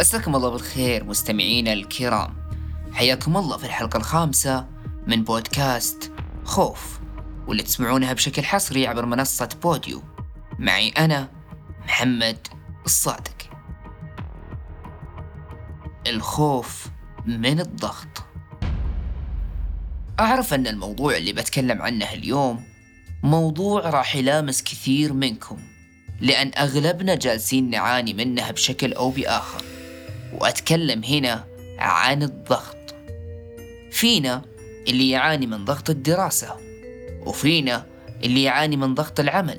مساكم الله بالخير مستمعينا الكرام. حياكم الله في الحلقة الخامسة من بودكاست خوف واللي تسمعونها بشكل حصري عبر منصة بوديو. معي أنا محمد الصادق. الخوف من الضغط. أعرف أن الموضوع اللي بتكلم عنه اليوم موضوع راح يلامس كثير منكم لأن أغلبنا جالسين نعاني منه بشكل أو بآخر. وأتكلم هنا عن الضغط. فينا اللي يعاني من ضغط الدراسة وفينا اللي يعاني من ضغط العمل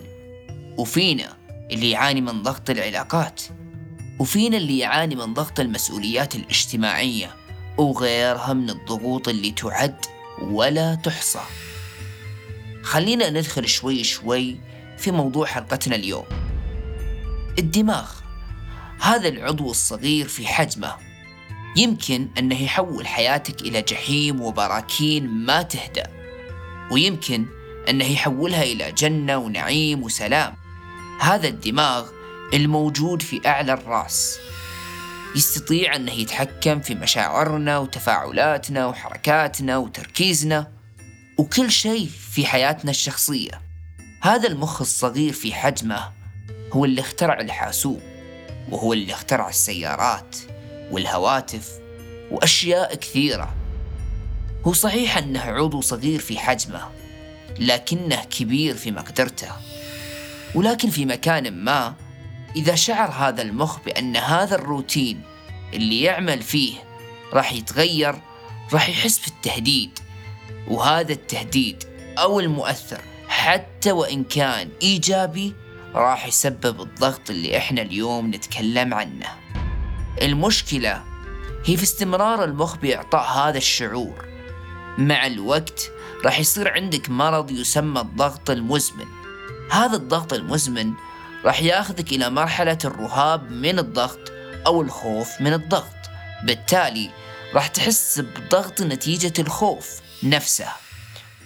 وفينا اللي يعاني من ضغط العلاقات وفينا اللي يعاني من ضغط المسؤوليات الاجتماعية وغيرها من الضغوط اللي تعد ولا تحصى. خلينا ندخل شوي شوي في موضوع حلقتنا اليوم. الدماغ. هذا العضو الصغير في حجمه. يمكن أنه يحول حياتك إلى جحيم وبراكين ما تهدأ. ويمكن أنه يحولها إلى جنة ونعيم وسلام. هذا الدماغ الموجود في أعلى الرأس. يستطيع أنه يتحكم في مشاعرنا وتفاعلاتنا وحركاتنا وتركيزنا وكل شيء في حياتنا الشخصية. هذا المخ الصغير في حجمه هو اللي اخترع الحاسوب. وهو اللي اخترع السيارات والهواتف وأشياء كثيرة. هو صحيح أنه عضو صغير في حجمه لكنه كبير في مقدرته. ولكن في مكان ما إذا شعر هذا المخ بأن هذا الروتين اللي يعمل فيه راح يتغير راح يحس بالتهديد. وهذا التهديد أو المؤثر حتى وإن كان إيجابي راح يسبب الضغط اللي إحنا اليوم نتكلم عنه. المشكلة هي في استمرار المخ بإعطاء هذا الشعور. مع الوقت راح يصير عندك مرض يسمى الضغط المزمن. هذا الضغط المزمن راح ياخذك إلى مرحلة الرهاب من الضغط أو الخوف من الضغط. بالتالي راح تحس بضغط نتيجة الخوف نفسه.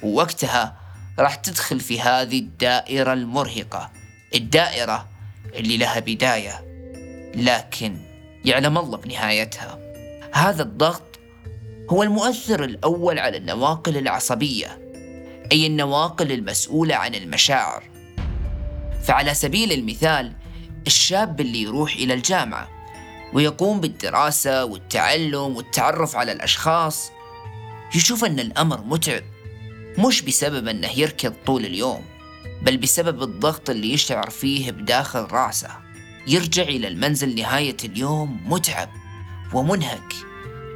ووقتها راح تدخل في هذه الدائرة المرهقة. الدائرة اللي لها بداية لكن يعلم الله بنهايتها. هذا الضغط هو المؤثر الأول على النواقل العصبية أي النواقل المسؤولة عن المشاعر. فعلى سبيل المثال الشاب اللي يروح إلى الجامعة ويقوم بالدراسة والتعلم والتعرف على الأشخاص يشوف أن الأمر متعب مش بسبب أنه يركض طول اليوم. بل بسبب الضغط اللي يشعر فيه بداخل راسه. يرجع إلى المنزل نهاية اليوم متعب ومنهك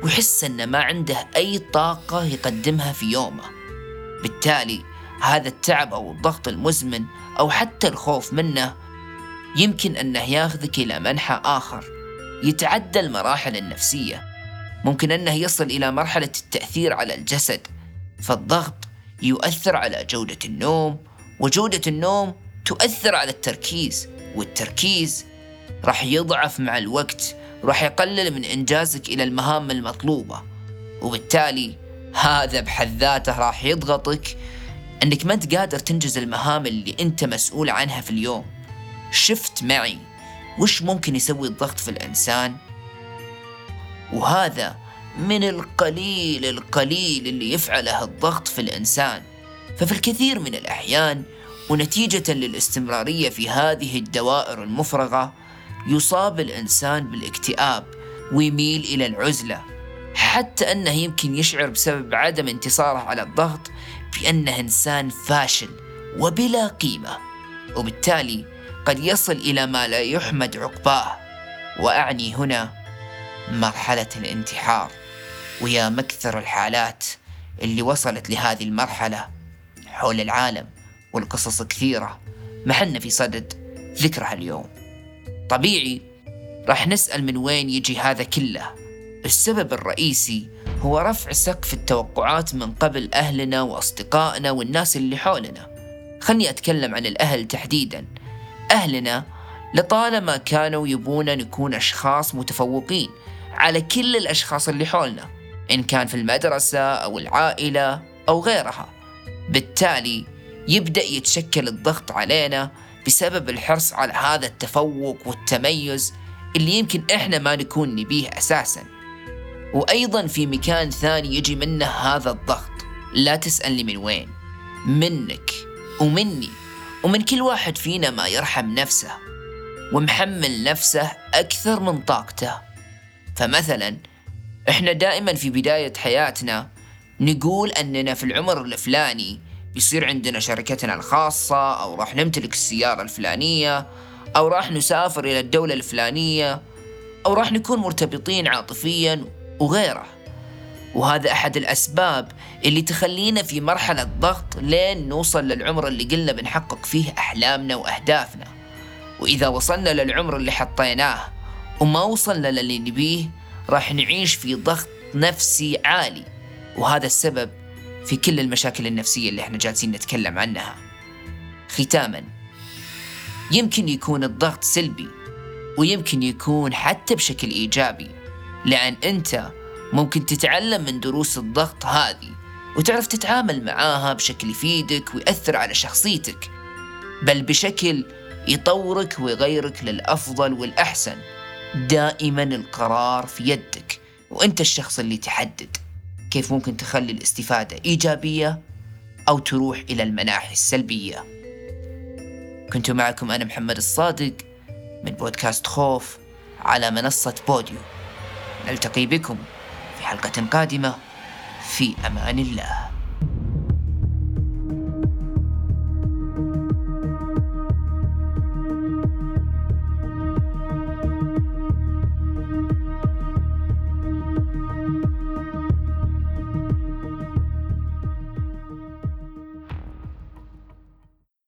ويحس أنه ما عنده أي طاقة يقدمها في يومه. بالتالي هذا التعب أو الضغط المزمن أو حتى الخوف منه يمكن أنه ياخذك إلى منحى آخر يتعدى المراحل النفسية. ممكن أنه يصل إلى مرحلة التأثير على الجسد فالضغط يؤثر على جودة النوم وجودة النوم تؤثر على التركيز والتركيز راح يضعف مع الوقت راح يقلل من إنجازك إلى المهام المطلوبة. وبالتالي هذا بحد ذاته راح يضغطك أنك ما أنت قادر تنجز المهام اللي أنت مسؤول عنها في اليوم. شفت معي وش ممكن يسوي الضغط في الإنسان؟ وهذا من القليل القليل اللي يفعله الضغط في الإنسان. ففي الكثير من الأحيان ونتيجة للاستمرارية في هذه الدوائر المفرغة يصاب الإنسان بالاكتئاب ويميل إلى العزلة حتى أنه يمكن يشعر بسبب عدم انتصاره على الضغط بأنه إنسان فاشل وبلا قيمة وبالتالي قد يصل إلى ما لا يحمد عقباه. وأعني هنا مرحلة الانتحار ويا مكثر الحالات اللي وصلت لهذه المرحلة. حول العالم والقصص كثيرة. محلنا في صدد ذكرها اليوم طبيعي راح نسأل من وين يجي هذا كله. السبب الرئيسي هو رفع سقف التوقعات من قبل أهلنا وأصدقائنا والناس اللي حولنا. خلني أتكلم عن الأهل تحديدا. أهلنا لطالما كانوا يبونا نكون أشخاص متفوقين على كل الأشخاص اللي حولنا إن كان في المدرسة أو العائلة أو غيرها. بالتالي يبدأ يتشكل الضغط علينا بسبب الحرص على هذا التفوق والتميز اللي يمكن إحنا ما نكون نبيه أساساً. وأيضاً في مكان ثاني يجي منه هذا الضغط. لا تسألني من وين. منك. ومني. ومن كل واحد فينا ما يرحم نفسه. ومحمل نفسه أكثر من طاقته. فمثلا إحنا دائما في بداية حياتنا نقول أننا في العمر الفلاني بيصير عندنا شركتنا الخاصة أو راح نمتلك السيارة الفلانية أو راح نسافر إلى الدولة الفلانية أو راح نكون مرتبطين عاطفيا وغيره. وهذا أحد الأسباب اللي تخلينا في مرحلة ضغط لين نوصل للعمر اللي قلنا بنحقق فيه أحلامنا وأهدافنا. وإذا وصلنا للعمر اللي حطيناه وما وصلنا للي نبيه راح نعيش في ضغط نفسي عالي. وهذا السبب في كل المشاكل النفسية اللي إحنا جالسين نتكلم عنها. ختاما يمكن يكون الضغط سلبي ويمكن يكون حتى بشكل إيجابي لأن أنت ممكن تتعلم من دروس الضغط هذه وتعرف تتعامل معاها بشكل يفيدك ويأثر على شخصيتك بل بشكل يطورك ويغيرك للأفضل والأحسن. دائما القرار في يدك وأنت الشخص اللي تحدد. كيف ممكن تخلي الاستفادة إيجابية أو تروح إلى المناحي السلبية. كنت معكم أنا محمد الصادق من بودكاست خوف على منصة بوديو. نلتقي بكم في حلقة قادمة. في أمان الله.